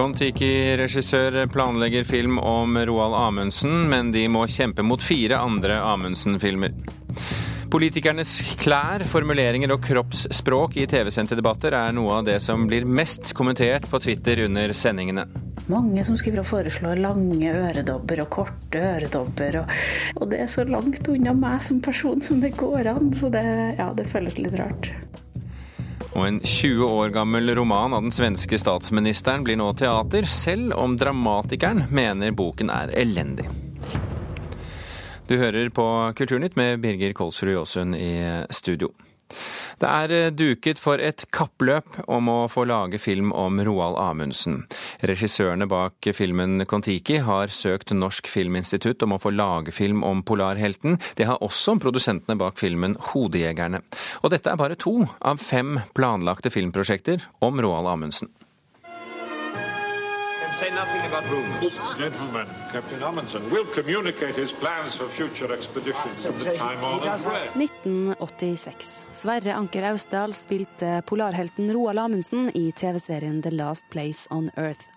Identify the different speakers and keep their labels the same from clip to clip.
Speaker 1: Kon-Tiki-regissør planlegger film om Roald Amundsen, men de må kjempe mot fire andre Amundsen-filmer. Politikernes klær, formuleringer og kroppsspråk i TV-sendte debatter er noe av det som blir mest kommentert på Twitter under sendingene.
Speaker 2: Mange som skriver og foreslår lange øredobber og korte øredobber. Og, og det er så langt unna meg som person som det går an, så det, ja, det føles litt rart.
Speaker 1: Og en 20 år gammel roman av den svenske statsministeren blir nå teater, selv om dramatikeren mener boken er elendig. Du hører på Kulturnytt med Birger Kolsrud Jåsund i studio. Det er eh, duket for et kappløp om å få lage film om Roald Amundsen. Regissørene bak filmen Kon-Tiki har søkt Norsk Filminstitutt om å få lage film om polarhelten. Det har også produsentene bak filmen Hodejegerne. Og dette er bare to av fem planlagte filmprosjekter om Roald Amundsen
Speaker 3: say nothing about rumors.
Speaker 4: Gentlemen, Captain Amundsen will communicate his plans for future expeditions in the time on. way.
Speaker 5: 1986. Sverre Anker Austdal spilte polarhelten Roald Amundsen i TV-serien The Last Place on Earth.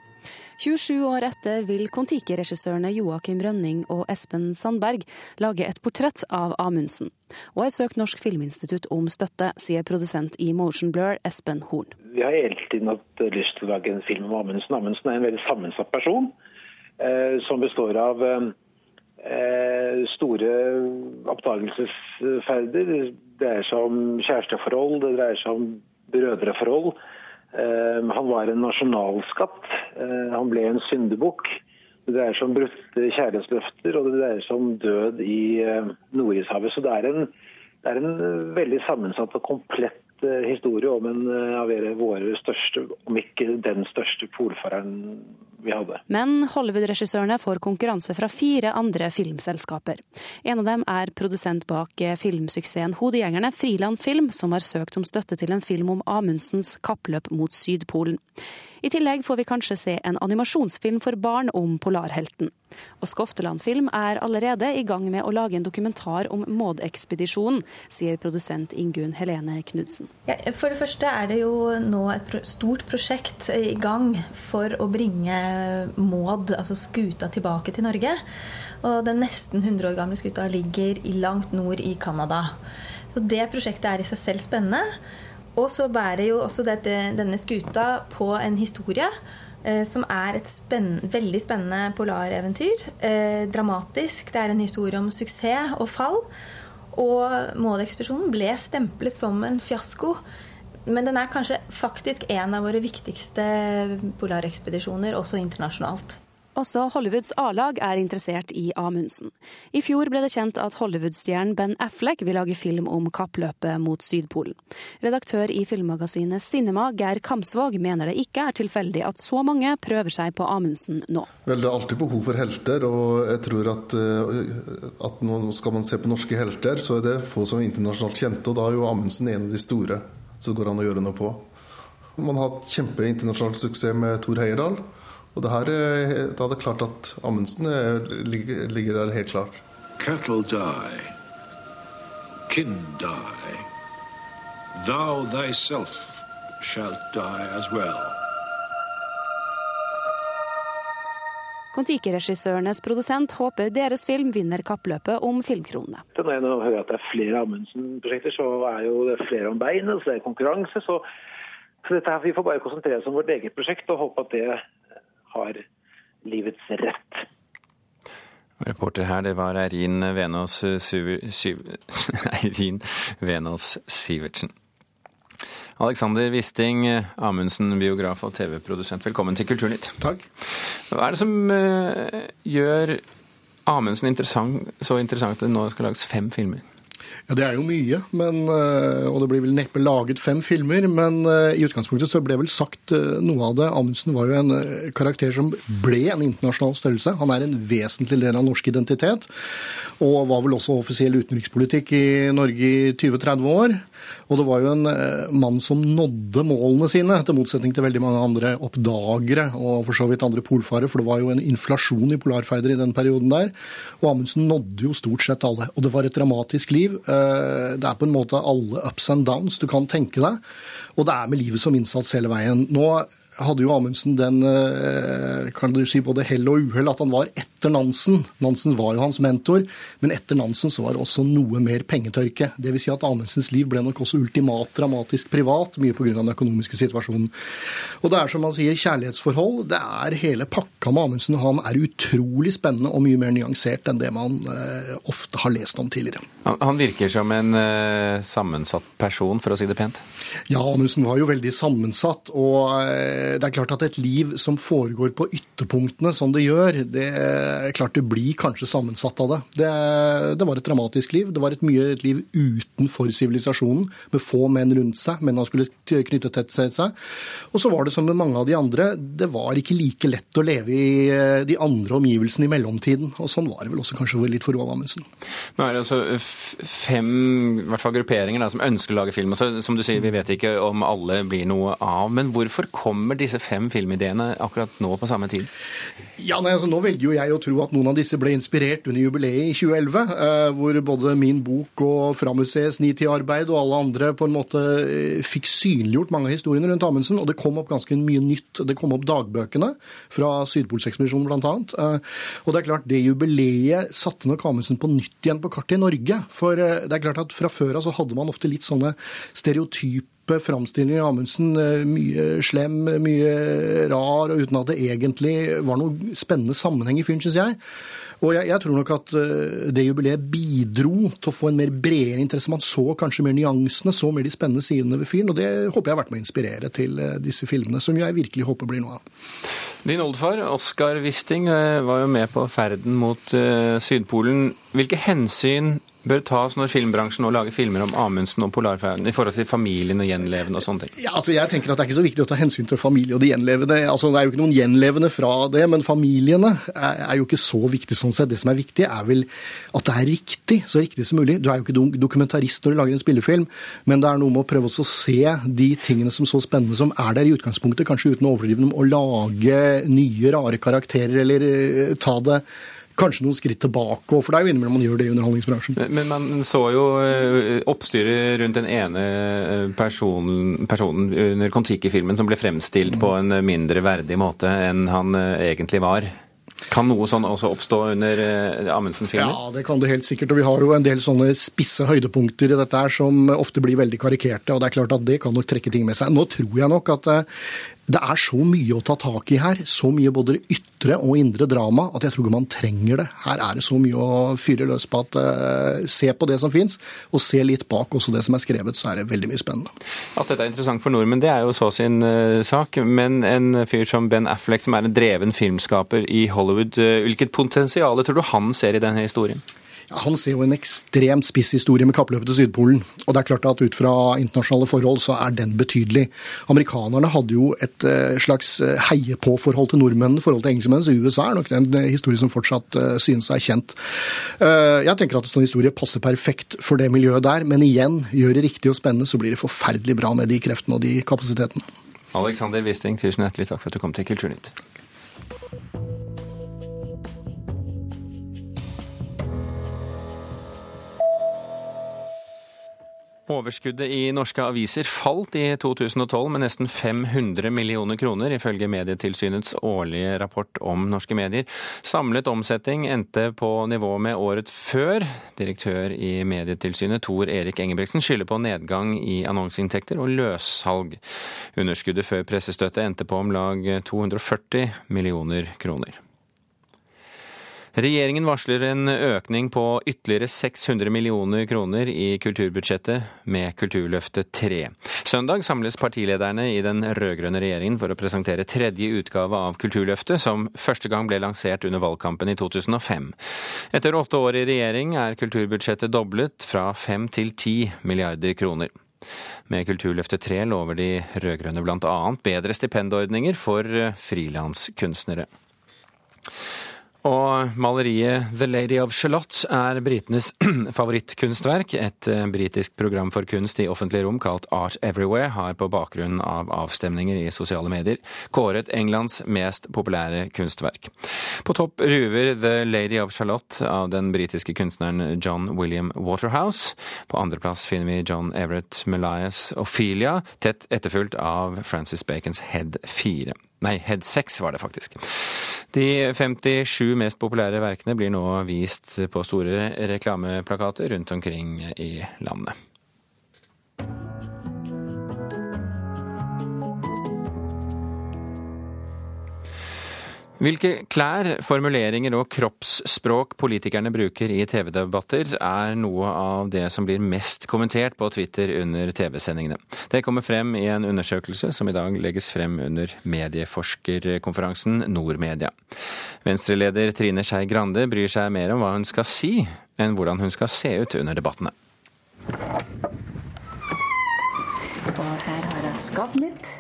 Speaker 5: 27 år etter vil Kon-Tiki-regissørene Joakim Rønning og Espen Sandberg lage et portrett av Amundsen. Og har søkt Norsk Filminstitutt om støtte, sier produsent i Motion Blur Espen Horn.
Speaker 6: Vi har hele tiden hatt lyst til å lage en film om Amundsen. Amundsen er en veldig sammensatt person eh, som består av eh, store oppdagelsesferder. Det dreier seg om kjæresteforhold, det dreier seg om brødreforhold. Eh, han var en nasjonalskatt. Ehm, han ble en syndebukk. Det dreier seg om brutte kjærlighetsløfter, og det dreier seg om død i ehm, Nordishavet. Så det er, en, det er en veldig sammensatt og komplett Eh, historie om en eh, av våre største, om ikke den største polfareren vi hadde.
Speaker 5: Men Hollywood-regissørene får konkurranse fra fire andre filmselskaper. En av dem er produsent bak eh, filmsuksessen Hodejegerne, Friland Film, som har søkt om støtte til en film om Amundsens kappløp mot Sydpolen. I tillegg får vi kanskje se en animasjonsfilm for barn om polarhelten. Og Skofteland Film er allerede i gang med å lage en dokumentar om Maud-ekspedisjonen, sier produsent Ingunn Helene Knudsen.
Speaker 7: Ja, for det første er det jo nå et stort prosjekt i gang for å bringe Maud, altså skuta, tilbake til Norge. Og den nesten 100 år gamle skuta ligger langt nord i Canada. Så det prosjektet er i seg selv spennende. Og så bærer jo også dette, denne skuta på en historie eh, som er et spenn, veldig spennende polareventyr. Eh, dramatisk. Det er en historie om suksess og fall. Og Målekspedisjonen ble stemplet som en fiasko. Men den er kanskje faktisk en av våre viktigste polarekspedisjoner, også internasjonalt.
Speaker 5: Også Hollywoods A-lag er interessert i Amundsen. I fjor ble det kjent at Hollywood-stjernen Ben Affleck vil lage film om kappløpet mot Sydpolen. Redaktør i filmmagasinet Cinema, Geir Kamsvåg, mener det ikke er tilfeldig at så mange prøver seg på Amundsen nå.
Speaker 8: Vel, Det er alltid behov for helter, og jeg tror at, eh, at nå skal man se på norske helter, så er det få som er internasjonalt kjente, og da er jo Amundsen en av de store som det går an å gjøre noe på. Man har hatt kjempeinternasjonal suksess med Thor Heyerdahl. Og det her, da er det klart at Amundsen ligger, ligger der helt klar. Cattle die, kin die, thou thyself shalt die as well.
Speaker 5: Kon-Tiki-regissørenes produsent håper deres film vinner kappløpet om filmkronene.
Speaker 6: Når jeg nå hører at det er flere Amundsen-prosjekter, så er jo det flere om beinet, så det er konkurranse. Så, så dette her, vi får bare konsentrere oss om vårt eget prosjekt og håpe at det har livets rett.
Speaker 1: Reporter her, det var Eirin Venås, Eirin Venås Sivertsen. Alexander Wisting, Amundsen, biograf og TV-produsent, velkommen til Kulturnytt.
Speaker 9: Takk.
Speaker 1: Hva er det som uh, gjør Amundsen interessant, så interessant at det nå skal lages fem filmer?
Speaker 9: Ja, Det er jo mye, men, eh, og det blir vel neppe laget fem filmer. Men eh, i utgangspunktet så ble vel sagt eh, noe av det. Amundsen var jo en karakter som ble en internasjonal størrelse. Han er en vesentlig del av norsk identitet, og var vel også offisiell utenrikspolitikk i Norge i 20-30 år. Og det var jo en mann som nådde målene sine, til motsetning til veldig mange andre oppdagere og for så vidt andre polfarere, for det var jo en inflasjon i polarferder i den perioden der. Og Amundsen nådde jo stort sett alle. Og det var et dramatisk liv. Eh, det er på en måte alle ups and downs du kan tenke deg. Og det er med livet som innsats hele veien. Nå hadde jo Amundsen den eh, kan du si både hell og uhell at han var etter Nansen. Nansen var jo hans mentor, men etter Nansen så var det også noe mer pengetørke. Dvs. Si at Amundsens liv ble nok også ultimat dramatisk privat, mye pga. den økonomiske situasjonen. Og det er som man sier, kjærlighetsforhold. Det er hele pakka med Amundsen. Han er utrolig spennende og mye mer nyansert enn det man eh, ofte har lest om tidligere.
Speaker 1: Han virker som en eh, sammensatt person, for å si det pent?
Speaker 9: Ja, Amundsen var jo veldig sammensatt. og Eh, det er klart at et liv som foregår på ytterpunktene som det gjør, det klart det blir kanskje sammensatt av det. Det, det var et dramatisk liv. Det var et mye et liv utenfor sivilisasjonen, med få menn rundt seg, Mennene han skulle knytte tett til seg. Og så var det som med mange av de andre, det var ikke like lett å leve i eh, de andre omgivelsene i mellomtiden. Og sånn var det vel også kanskje litt for Roald Amundsen.
Speaker 1: Nå er det altså fem i hvert fall grupperinger da, som ønsker å lage film. og så, Som du sier, vi vet ikke om alle blir noe av. Men hvorfor kommer disse fem filmideene akkurat nå på samme tid?
Speaker 9: Ja, nei, altså Nå velger jo jeg å tro at noen av disse ble inspirert under jubileet i 2011, eh, hvor både min bok og Framuseets Nitid-arbeid og alle andre på en måte eh, fikk synliggjort mange av historiene rundt Amundsen. Og det kom opp ganske mye nytt. Det kom opp dagbøkene fra Sydpolsekspedisjonen bl.a. Eh, og det er klart, det jubileet satte nok Amundsen på nytt igjen på kartet i Norge. For det er klart at fra før av så hadde man ofte litt sånne stereotype framstillinger av Amundsen. Eh, mye slem, mye rar, og uten at det egentlig var noen spennende sammenheng i fyren, syns jeg. Og jeg, jeg, tror nok at eh, det jubileet bidro til å få en mer bredere interesse. Man så kanskje mer nyansene, så mer de spennende sidene ved fyren. Og det håper jeg har vært med å inspirere til disse filmene, som jeg virkelig håper blir noe av.
Speaker 1: Din oldefar, Oskar Wisting, var jo med på ferden mot Sydpolen. Hvilke hensyn bør tas når filmbransjen nå lager filmer om Amundsen og polarferden i forhold til familien og gjenlevende og sånne ting?
Speaker 9: Ja, altså jeg tenker at Det er ikke så viktig å ta hensyn til familie og de gjenlevende. Altså Det er jo ikke noen gjenlevende fra det, men familiene er, jo ikke så viktig sånn sett. Det som er viktig, er vel at det er riktig, så riktig som mulig. Du er jo ikke dokumentarist når du lager en spillefilm, men det er noe med å prøve å se de tingene som så spennende som er der i utgangspunktet, kanskje uten å overdrive dem, og lage nye, rare karakterer, eller uh, ta det kanskje noen skritt tilbake, for det er jo innimellom man gjør det i underholdningsbransjen.
Speaker 1: Men man så jo eh, oppstyret rundt den ene eh, personen, personen under Kon-Tiki-filmen som ble fremstilt på en mindre verdig måte enn han eh, egentlig var. Kan noe sånn også oppstå under Amundsen-filmer?
Speaker 9: Ja, det kan det helt sikkert. Og vi har jo en del sånne spisse høydepunkter i dette her som ofte blir veldig karikerte. Og det er klart at det kan nok trekke ting med seg. Nå tror jeg nok at det er så mye å ta tak i her, så mye både ytre og indre drama, at jeg tror ikke man trenger det. Her er det så mye å fyre løs på at uh, se på det som fins, og se litt bak også det som er skrevet, så er det veldig mye spennende.
Speaker 1: At dette er interessant for nordmenn, det er jo så sin uh, sak. Men en fyr som Ben Affleck, som er en dreven filmskaper i Hollywood, uh, hvilket potensial tror du han ser i denne historien?
Speaker 9: Han ser jo en ekstremt spiss historie med kappløpet til Sydpolen. Og det er klart at ut fra internasjonale forhold så er den betydelig. Amerikanerne hadde jo et eh, slags eh, heie-på-forhold til nordmennene forhold til engelskmennene, så USA er nok en eh, historie som fortsatt synes er kjent. Jeg tenker at en sånn historie passer perfekt for det miljøet der, men igjen, gjør det riktig og spennende, så blir det forferdelig bra med de kreftene og de kapasitetene.
Speaker 1: Alexander Wisting, tusen hjertelig takk for at du kom til Kulturnytt. Overskuddet i norske aviser falt i 2012 med nesten 500 millioner kroner, ifølge Medietilsynets årlige rapport om norske medier. Samlet omsetning endte på nivå med året før. Direktør i Medietilsynet Tor Erik Engebreksen skylder på nedgang i annonseinntekter og løssalg. Underskuddet før pressestøtte endte på om lag 240 millioner kroner. Regjeringen varsler en økning på ytterligere 600 millioner kroner i kulturbudsjettet med Kulturløftet 3. Søndag samles partilederne i den rød-grønne regjeringen for å presentere tredje utgave av Kulturløftet, som første gang ble lansert under valgkampen i 2005. Etter åtte år i regjering er kulturbudsjettet doblet fra 5 til 10 milliarder kroner. Med Kulturløftet 3 lover de rød-grønne bl.a. bedre stipendordninger for frilanskunstnere. Og maleriet The Lady of Charlotte' er britenes favorittkunstverk. Et eh, britisk program for kunst i offentlig rom kalt Art Everywhere har på bakgrunn av avstemninger i sosiale medier kåret Englands mest populære kunstverk. På topp ruver The Lady of Charlotte' av den britiske kunstneren John William Waterhouse. På andreplass finner vi John Everett Melias Ophelia, tett etterfulgt av Francis Bacons Head 4. Nei, Head 6 var det faktisk. De 57 mest populære verkene blir nå vist på store reklameplakater rundt omkring i landet. Hvilke klær, formuleringer og kroppsspråk politikerne bruker i TV-debatter, er noe av det som blir mest kommentert på Twitter under TV-sendingene. Det kommer frem i en undersøkelse som i dag legges frem under medieforskerkonferansen Nordmedia. Venstreleder Trine Skei Grande bryr seg mer om hva hun skal si, enn hvordan hun skal se ut under debattene.
Speaker 2: Og her har jeg skapet mitt,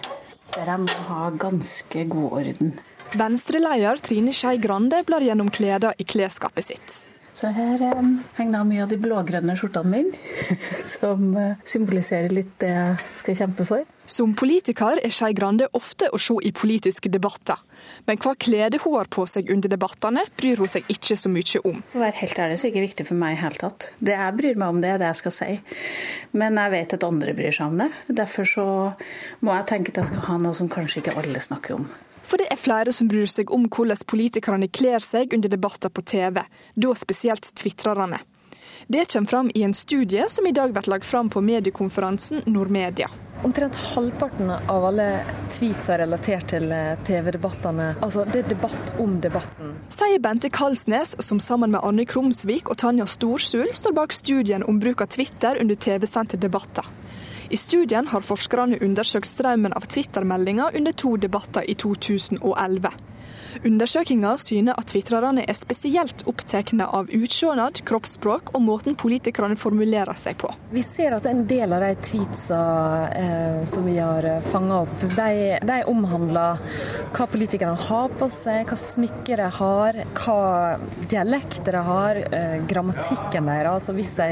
Speaker 2: der jeg må ha ganske god orden.
Speaker 3: Venstreleder Trine Skei Grande blar gjennom klærne i klesskapet sitt.
Speaker 2: Så her eh, henger mye av de blågrønne skjortene mine, som eh, symboliserer litt det jeg skal kjempe for.
Speaker 3: Som politiker er Skei Grande ofte å se i politiske debatter. Men hva klede hun har på seg under debattene, bryr hun seg ikke så mye om.
Speaker 2: Å være helt ærlig så er det ikke viktig for meg i hele tatt. Det jeg bryr meg om, det er det jeg skal si. Men jeg vet at andre bryr seg om det. Derfor så må jeg tenke at jeg skal ha noe som kanskje ikke alle snakker om.
Speaker 3: For det er flere som bryr seg om hvordan politikerne kler seg under debatter på TV, da spesielt tvitrerne. Det kommer fram i en studie som i dag blir lagt fram på mediekonferansen Nordmedia.
Speaker 10: Omtrent halvparten av alle tweets er relatert til eh, TV-debattene. Altså, det er debatt om debatten.
Speaker 3: Sier Bente Kalsnes, som sammen med Anne Krumsvik og Tanja Storsul står bak studien om bruk av Twitter under TV-sendte debatter. I studien har forskerne undersøkt strømmen av Twitter-meldinger under to debatter i 2011. Undersøkinga syner at tvitrerne er spesielt opptatt av utseendet, kroppsspråk og måten politikerne formulerer seg på.
Speaker 10: Vi ser at en del av de tweetsa eh, som vi har fanga opp, de, de, omhandler hva politikerne har på seg, hva smykker de har, hva dialekter de har, eh, grammatikken deres. Altså hvis de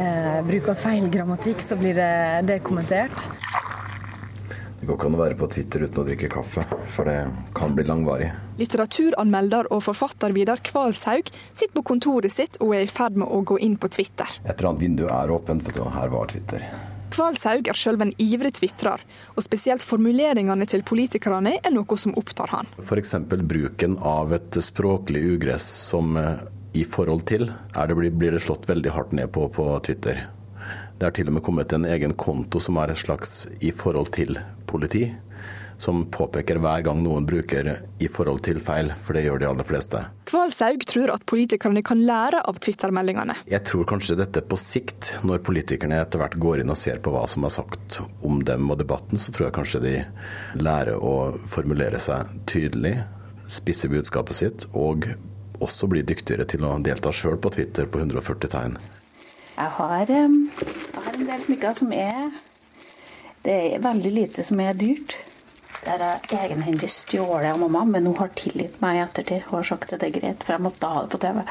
Speaker 10: eh, bruker feil grammatikk, så blir det, det kommentert.
Speaker 11: Det går ikke an å være på Twitter uten å drikke kaffe, for det kan bli langvarig.
Speaker 3: Litteraturanmelder og forfatter Vidar Kvalshaug sitter på kontoret sitt og er i ferd med å gå inn på Twitter.
Speaker 11: Et eller annet vindu er åpent, for her var Twitter.
Speaker 3: Kvalshaug er sjøl en ivrig tvitrer, og spesielt formuleringene til politikerne er noe som opptar han.
Speaker 11: F.eks. bruken av et språklig ugress som eh, i forhold til det, blir det slått veldig hardt ned på på Twitter. Det er til og med kommet en egen konto som er et slags i forhold til politi, som påpeker hver gang noen bruker i forhold til feil, for det gjør de aller fleste.
Speaker 3: Kvalshaug tror at politikerne kan lære av Twitter-meldingene.
Speaker 11: Jeg tror kanskje dette på sikt, når politikerne etter hvert går inn og ser på hva som er sagt om dem og debatten, så tror jeg kanskje de lærer å formulere seg tydelig, spisse budskapet sitt og også bli dyktigere til å delta sjøl på Twitter på 140 tegn.
Speaker 2: Jeg har, jeg har en del smykker som er Det er veldig lite som er dyrt. Det er egenhendig stjålet av mamma, men hun har tilgitt meg i ettertid. Hun har sagt at det er greit, for jeg måtte ha det på TV.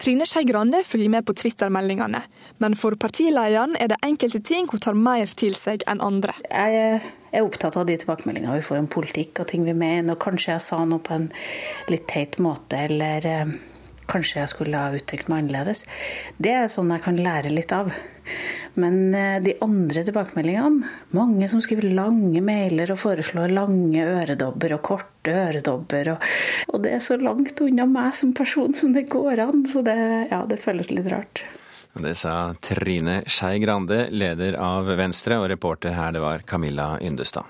Speaker 3: Trine Skei Grande følger med på Twitter-meldingene, men for partilederen er det enkelte ting hun tar mer til seg enn andre.
Speaker 2: Jeg er opptatt av de tilbakemeldingene vi får om politikk og ting vi mener, og kanskje jeg sa noe på en litt teit måte, eller kanskje jeg skulle ha uttrykt meg annerledes. Det er sånn jeg kan lære litt av. Men de andre tilbakemeldingene, mange som skriver lange mailer og foreslår lange øredobber og korte øredobber, og, og det er så langt unna meg som person som det går an, så det, ja, det føles litt rart.
Speaker 1: Det sa Trine Skei Grande, leder av Venstre, og reporter her det var Camilla Yndestad.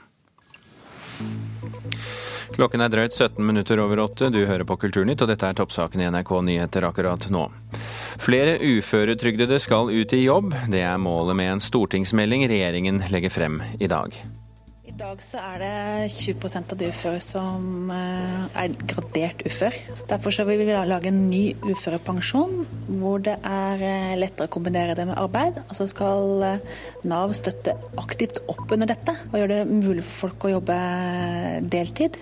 Speaker 1: Klokken er drøyt 17 minutter over åtte. Du hører på Kulturnytt, og dette er toppsaken i NRK Nyheter akkurat nå. Flere uføretrygdede skal ut i jobb. Det er målet med en stortingsmelding regjeringen legger frem i dag.
Speaker 12: I dag så er det 20 av de uføre som er gradert ufør. Derfor så vil vi lage en ny uførepensjon, hvor det er lettere å kombinere det med arbeid. Og så skal Nav støtte aktivt opp under dette, og gjøre det mulig for folk å jobbe deltid.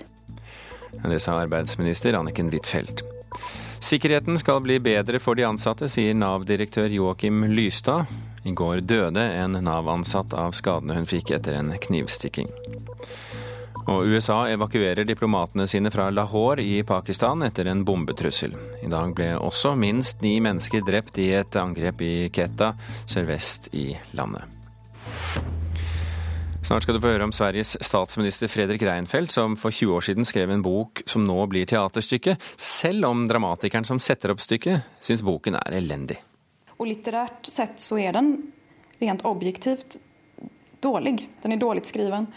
Speaker 1: Det sa arbeidsminister Anniken Huitfeldt. Sikkerheten skal bli bedre for de ansatte, sier Nav-direktør Joakim Lystad. I går døde en Nav-ansatt av skadene hun fikk etter en knivstikking. Og USA evakuerer diplomatene sine fra Lahore i Pakistan etter en bombetrussel. I dag ble også minst ni mennesker drept i et angrep i Keta sørvest i landet. Snart skal du få høre om Sveriges statsminister Fredrik Reinfeldt, som for 20 år siden skrev en bok som nå blir teaterstykke, selv om dramatikeren som setter opp stykket, syns boken er elendig.
Speaker 13: Og litterært sett så er den rent objektivt dårlig. Den er dårlig skrevet.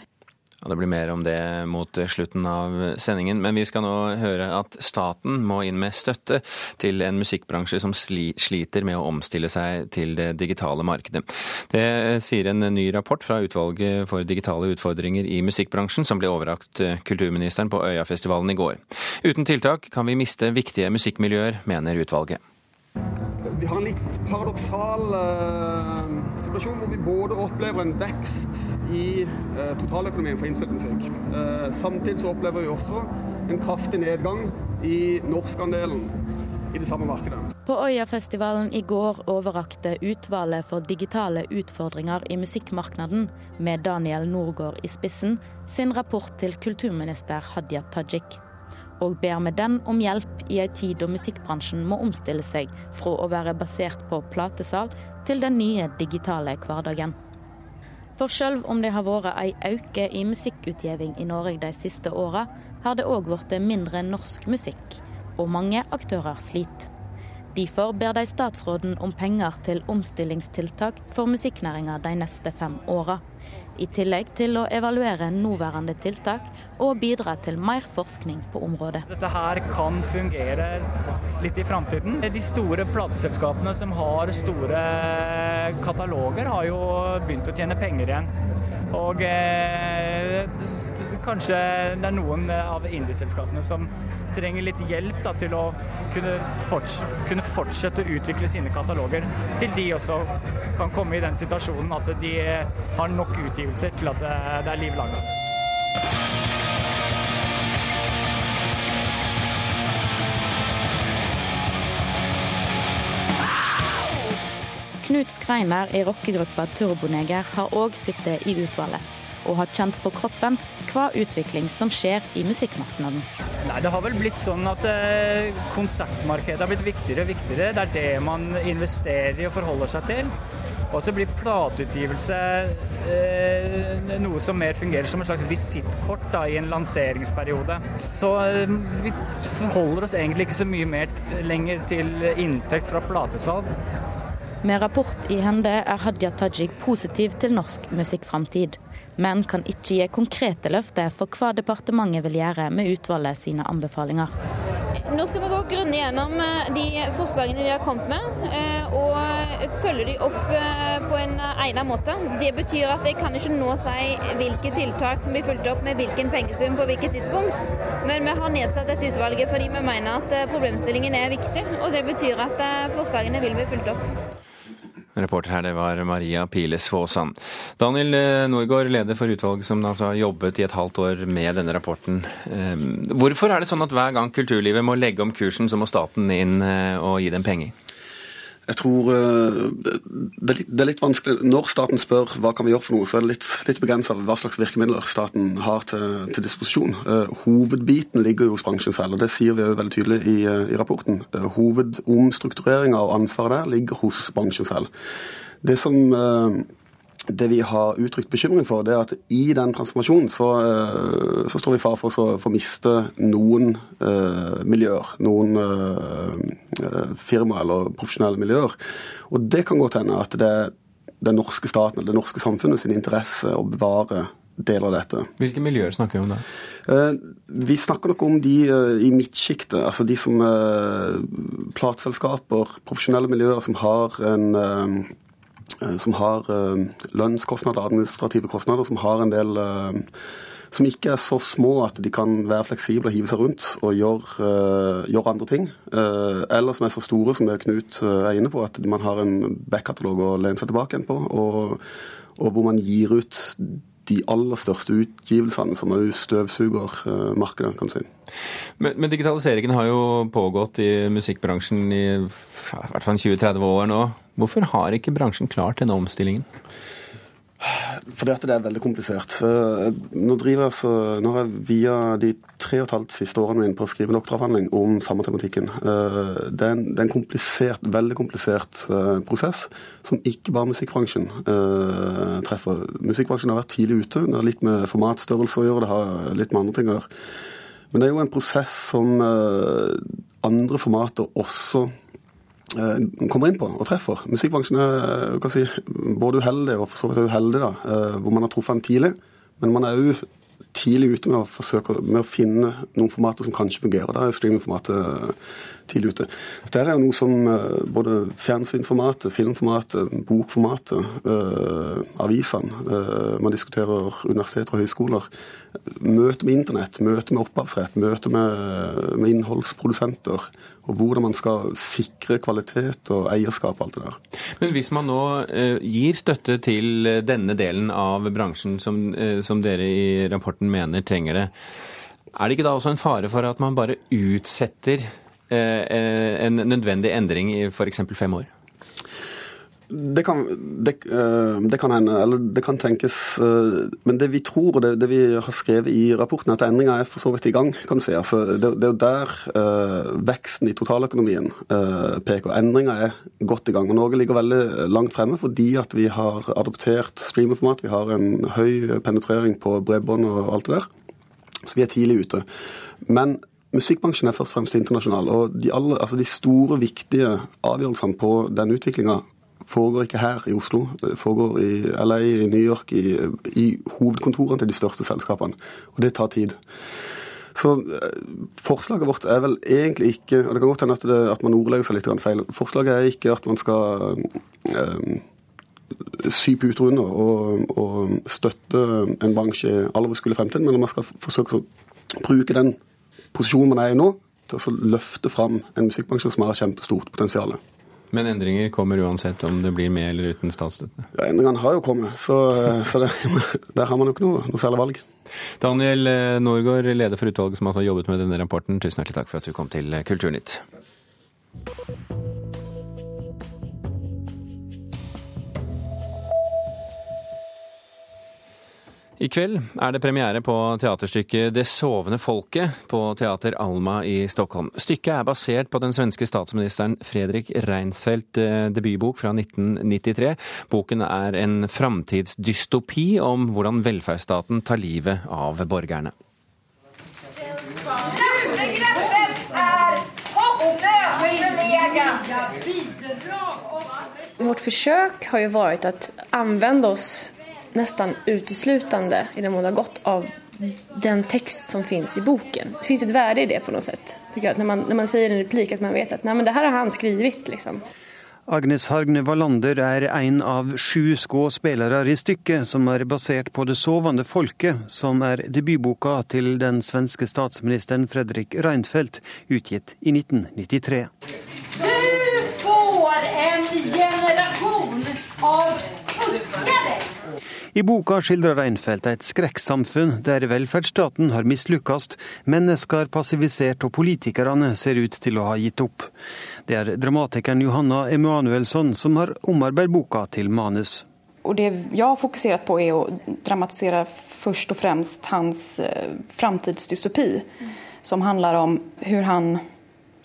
Speaker 1: Ja, det blir mer om det mot slutten av sendingen, men vi skal nå høre at staten må inn med støtte til en musikkbransje som sliter med å omstille seg til det digitale markedet. Det sier en ny rapport fra Utvalget for digitale utfordringer i musikkbransjen, som ble overrakt kulturministeren på Øyafestivalen i går. Uten tiltak kan vi miste viktige musikkmiljøer, mener utvalget.
Speaker 14: Vi har en litt paradoksal uh, situasjon hvor vi både opplever en vekst i uh, totaløkonomien for innspilt musikk. Uh, samtidig så opplever vi også en kraftig nedgang i norskandelen i det samme markedet.
Speaker 15: På Øyafestivalen i går overrakte utvalget for digitale utfordringer i musikkmarkedet, med Daniel Norgård i spissen, sin rapport til kulturminister Hadia Tajik og ber med den om hjelp i ei tid da musikkbransjen må omstille seg fra å være basert på platesal til den nye digitale hverdagen. For selv om det har vært ei øke i musikkutgjeving i Norge de siste åra, har det òg blitt mindre norsk musikk, og mange aktører sliter. Derfor ber de statsråden om penger til omstillingstiltak for musikknæringa de neste fem åra i tillegg til å evaluere nåværende tiltak og bidra til mer forskning på området.
Speaker 16: Dette her kan fungere litt i framtiden. De store plateselskapene som har store kataloger, har jo begynt å tjene penger igjen. Og eh, kanskje det er noen av indieselskapene som trenger litt hjelp da, til å kunne, forts kunne, fortsette å utvikle sine kataloger. Til de også kan komme i den situasjonen at de har nok utgivelser til at det er liv laga.
Speaker 15: Knut Skreiner i rockegruppa Turboneger har òg sittet i utvalget og har kjent på kroppen hva utvikling som skjer i musikkmarkedet.
Speaker 16: Nei, Det har vel blitt sånn at eh, konsertmarkedet har blitt viktigere og viktigere. Det er det man investerer i og forholder seg til. Og så blir plateutgivelse eh, noe som mer fungerer som en slags visittkort i en lanseringsperiode. Så eh, vi forholder oss egentlig ikke så mye mer lenger til inntekt fra platesalg.
Speaker 15: Med rapport i hende er Hadia Tajik positiv til norsk musikkframtid men kan ikke gi konkrete løfter for hva departementet vil gjøre med utvalget sine anbefalinger.
Speaker 17: Nå skal vi gå grundig gjennom eh, de forslagene de har kommet med, eh, og følge de opp eh, på en egnet måte. Det betyr at jeg kan ikke nå si hvilke tiltak som blir fulgt opp med hvilken pengesum på hvilket tidspunkt. Men vi har nedsatt dette utvalget fordi vi mener at problemstillingen er viktig, og det betyr at forslagene vil bli fulgt opp.
Speaker 1: Reporter her, det var Maria Piles Våsan. Daniel eh, Norgård, leder for utvalget som altså jobbet i et halvt år med denne rapporten. Ehm, hvorfor er det sånn at hver gang kulturlivet må legge om kursen, så må staten inn eh, og gi dem penger?
Speaker 14: Jeg tror eh, det er, litt, vanskelig Når staten spør hva kan vi gjøre for noe, så er det litt, litt begrensa hva slags virkemidler staten har til, til disposisjon. Uh, hovedbiten ligger jo hos bransjen selv, og det sier vi veldig tydelig i, i rapporten. Hovedomstruktureringa og ansvaret der ligger hos bransjen selv. Det som det vi har uttrykt bekymring for, det er at i den transformasjonen så, eh, så står vi i fare for å miste noen eh, miljøer. Noen eh, firmaer eller profesjonelle miljøer. Og det kan godt hende at det er den norske staten eller det norske samfunnet sin interesse å bevare deler av dette.
Speaker 1: Hvilke miljøer snakker vi om da?
Speaker 14: Uh, vi snakker nok om de i midtsjiktet. Altså de som plateselskaper, profesjonelle miljøer som har en Eh, som har eh, lønnskostnader, administrative kostnader, som har en del eh, som ikke er så små at de kan være fleksible og hive seg rundt og gjøre, gjør andre ting. Eller som er så store, som det Knut er inne på, at man har en backkatalog å lene seg tilbake igjen på. Og, og, hvor man gir ut de aller største utgivelsene, som òg støvsuger markedet, kan du si.
Speaker 1: Men, men, digitaliseringen har jo pågått i musikkbransjen i, i hvert fall 20-30 år nå. Hvorfor har ikke bransjen klart denne omstillingen?
Speaker 14: Fordi at det er veldig komplisert. Nå driver jeg så, nå har jeg via de tre og et halvt siste årene mine på å skrive doktoravhandling om samme tematikken. Eh, det er en, det er en komplisert, veldig komplisert eh, prosess som ikke bare musikkbransjen treffer. Musikkbransjen har vært tidlig ute. Det har litt med formatstørrelse å gjøre, det har litt med andre ting å gjøre. Men det er jo en prosess som andre formater også Eh, kommer inn på og treffer. Musikkbransjen er si, både uheldig og for så vidt uheldig, da, eh, hvor man har truffet en tidlig. Men man er òg tidlig ute med å forsøke med å finne noen formater som kanskje fungerer. Da er streamingformatet tidlig ute. Dette er jo noe som eh, både fjernsynsformatet, filmformatet, bokformatet, øh, avisene øh, Man diskuterer universiteter og høyskoler. Møte med internett, møte med opphavsrett, møte med, med innholdsprodusenter. Og hvordan man skal sikre kvalitet og eierskap og alt det der.
Speaker 1: Men hvis man nå øh, gir støtte til denne delen av bransjen som, som dere i rapporten mener trenger det, er det ikke da også en fare for at man bare utsetter en nødvendig endring i f.eks. fem år?
Speaker 14: Det kan, det, eh, det kan, hende, eller det kan tenkes. Men det vi tror, og det, det vi har skrevet i rapporten, at endringa er for så vidt i gang. kan du si. Altså, det, er jo der uh, veksten i totaløkonomien uh, peker. Endringa er godt i gang. og Norge ligger veldig langt fremme fordi at vi har adoptert streamerformat. Vi har en høy penetrering på bredbånd og alt det der. Så vi er tidlig ute. Men Musikkbransjen er først og fremst internasjonal. og De, alle, altså de store, viktige avgjørelsene på den utviklinga foregår ikke her i Oslo. Det foregår i LA, i New York, i, i hovedkontorene til de største selskapene. Og det tar tid. Så eh, forslaget vårt er vel egentlig ikke og Det kan godt hende at, det, at man ordlegger seg litt feil. Forslaget er ikke at man skal eh, sy puter under og, og, støtte en bransje i all overskuelig fremtid, men man skal forsøke å bruke den posisjonen man er i nå, til å løfte fram en musikkbransje som har kjempestort potensial.
Speaker 1: Men endringer kommer uansett om det blir med eller uten statsstøtte?
Speaker 14: Ja, Endringene har jo kommet, så, så det, der har man jo ikke noe, noe særlig valg.
Speaker 1: Daniel eh, Norgård, leder for utvalget som altså har jobbet med denne rapporten, tusen hjertelig takk for at du kom til Kulturnytt. I kveld er det premiere på teaterstykket Det sovende folket på Teater Alma i Stockholm. Stykket er basert på den svenske statsministeren Fredrik Reinfeldt eh, debutbok fra 1993. Boken er en framtidsdystopi om hvordan velferdsstaten tar livet av borgerne.
Speaker 18: Vårt forsøk har jo vært å anvende oss nästan uteslutande i den mån det har gått av den text som finns i boken. Det finns ett värde i det på något sätt. Tycker jag. När, man, när man säger en replik att man vet att Nej, men det här har han skrivit. Liksom.
Speaker 19: Agnes Hargne Wallander er en av sju skuespillere i stykket som er basert på Det sovende folket, som er debutboka til den svenske statsministeren Fredrik Reinfeldt, utgitt i 1993. i boka skildrer Reinfeldt et skrekksamfunn der velferdsstaten har mislykkes, mennesker passivisert og politikerne ser ut til å ha gitt opp. Det er dramatikeren Johanna Emanuelsson som har omarbeidet boka til manus.
Speaker 13: Og det jeg har fokusert på er å dramatisere først og fremst hans eh, framtidsdystopi, som handler om hvordan han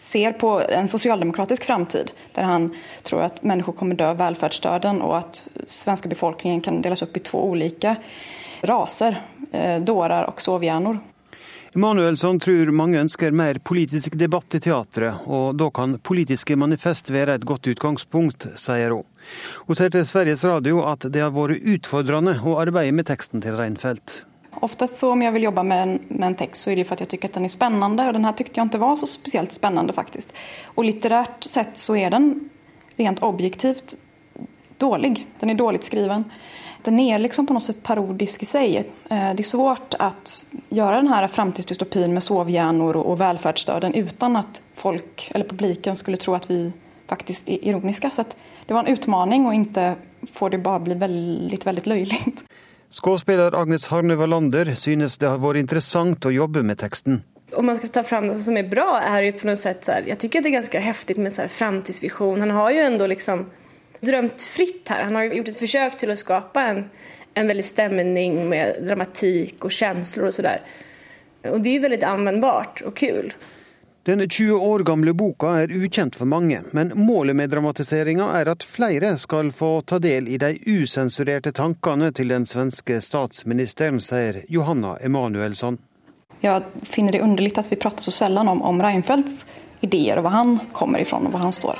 Speaker 13: ser på en sosialdemokratisk framtid der han tror at mennesker kommer dø av välfärdsdöden og at svenske befolkningen kan deles opp i to ulike raser, dårer og sovhjärnor.
Speaker 19: Emanuelsson tror mange ønsker mer politisk debatt i teatret, og da kan politiske manifest være et godt utgangspunkt, sier hun. Hun sier til Sveriges Radio at det har vært utfordrende å arbeide med teksten til Reinfeldt.
Speaker 13: Oftast så om jag vill jobba med en, med en text så är det för att jag tycker att den är spännande och den här tyckte jag inte var så speciellt spännande faktiskt. Och litterärt sett så är den rent objektivt dålig. Den är dåligt skriven. Den är liksom på något sätt parodisk i sig. Eh, det är svårt att göra den här framtidsdystopin med sovhjärnor och välfärdsdöden utan att folk eller publiken skulle tro att vi faktiskt är ironiska. Så det var en utmaning och inte får det bara bli väldigt, väldigt löjligt.
Speaker 19: Skuespiller Agnes Harne Wallander synes det har vært interessant å jobbe med teksten.
Speaker 18: Om man skal ta fram det som er bra er jo på noe sett så här, at tycker det er ganske heftig med så här. Han har jo ändå liksom drømt fritt her. Han har gjort et forsøk til å skapa en, en veldig stemning med dramatikk og känslor og sådär. Og det er jo veldig anvendbart og kul.
Speaker 19: Den 20 år gamle boka er ukjent for mange, men målet med dramatiseringa er at flere skal få ta del i de usensurerte tankene til den svenske statsministeren, sier Johanna Emanuelsson.
Speaker 13: Jeg finner det underlig at vi prater så sjelden om, om Reinfeldts ideer og hvor han kommer ifrån og hvor han står.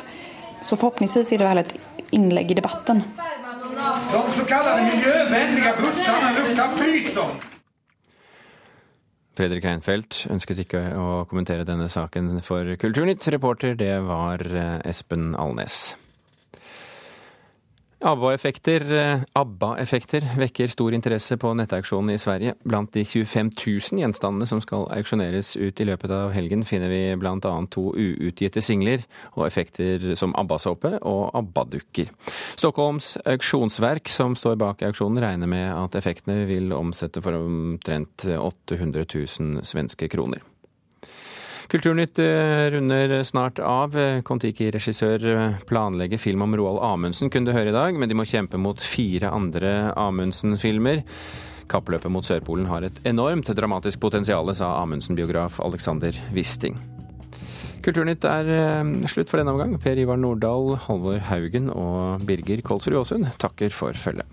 Speaker 13: Så forhåpentligvis er det vel et innlegg i debatten.
Speaker 20: De så kallade bussene lukter pyton!
Speaker 1: Fredrik Reinfeldt ønsket ikke å kommentere denne saken for Kulturnytt. Reporter, det var eh, Espen Alnes. ABBA-effekter ABBA vekker stor interesse på nettauksjonen i Sverige. Blant de 25 000 gjenstandene som skal auksjoneres ut i løpet av helgen, finner vi bl.a. to uutgitte singler og effekter som ABBA-såpe og ABBA-dukker. Stockholms auksjonsverk, som står bak auksjonen, regner med at effektene vil omsette for omtrent 800 000 svenske kroner. Kulturnytt eh, runder snart av. Kon-Tiki-regissør eh, planlegger film om Roald Amundsen, kunne du høre i dag, men de må kjempe mot fire andre Amundsen-filmer. Kappløpet mot Sørpolen har et enormt dramatisk potensial, sa Amundsen-biograf Alexander Wisting. Kulturnytt er eh, slutt for denne omgang. Per Ivar Nordahl, Halvor Haugen og Birger Kolsrud Aasund takker for følget.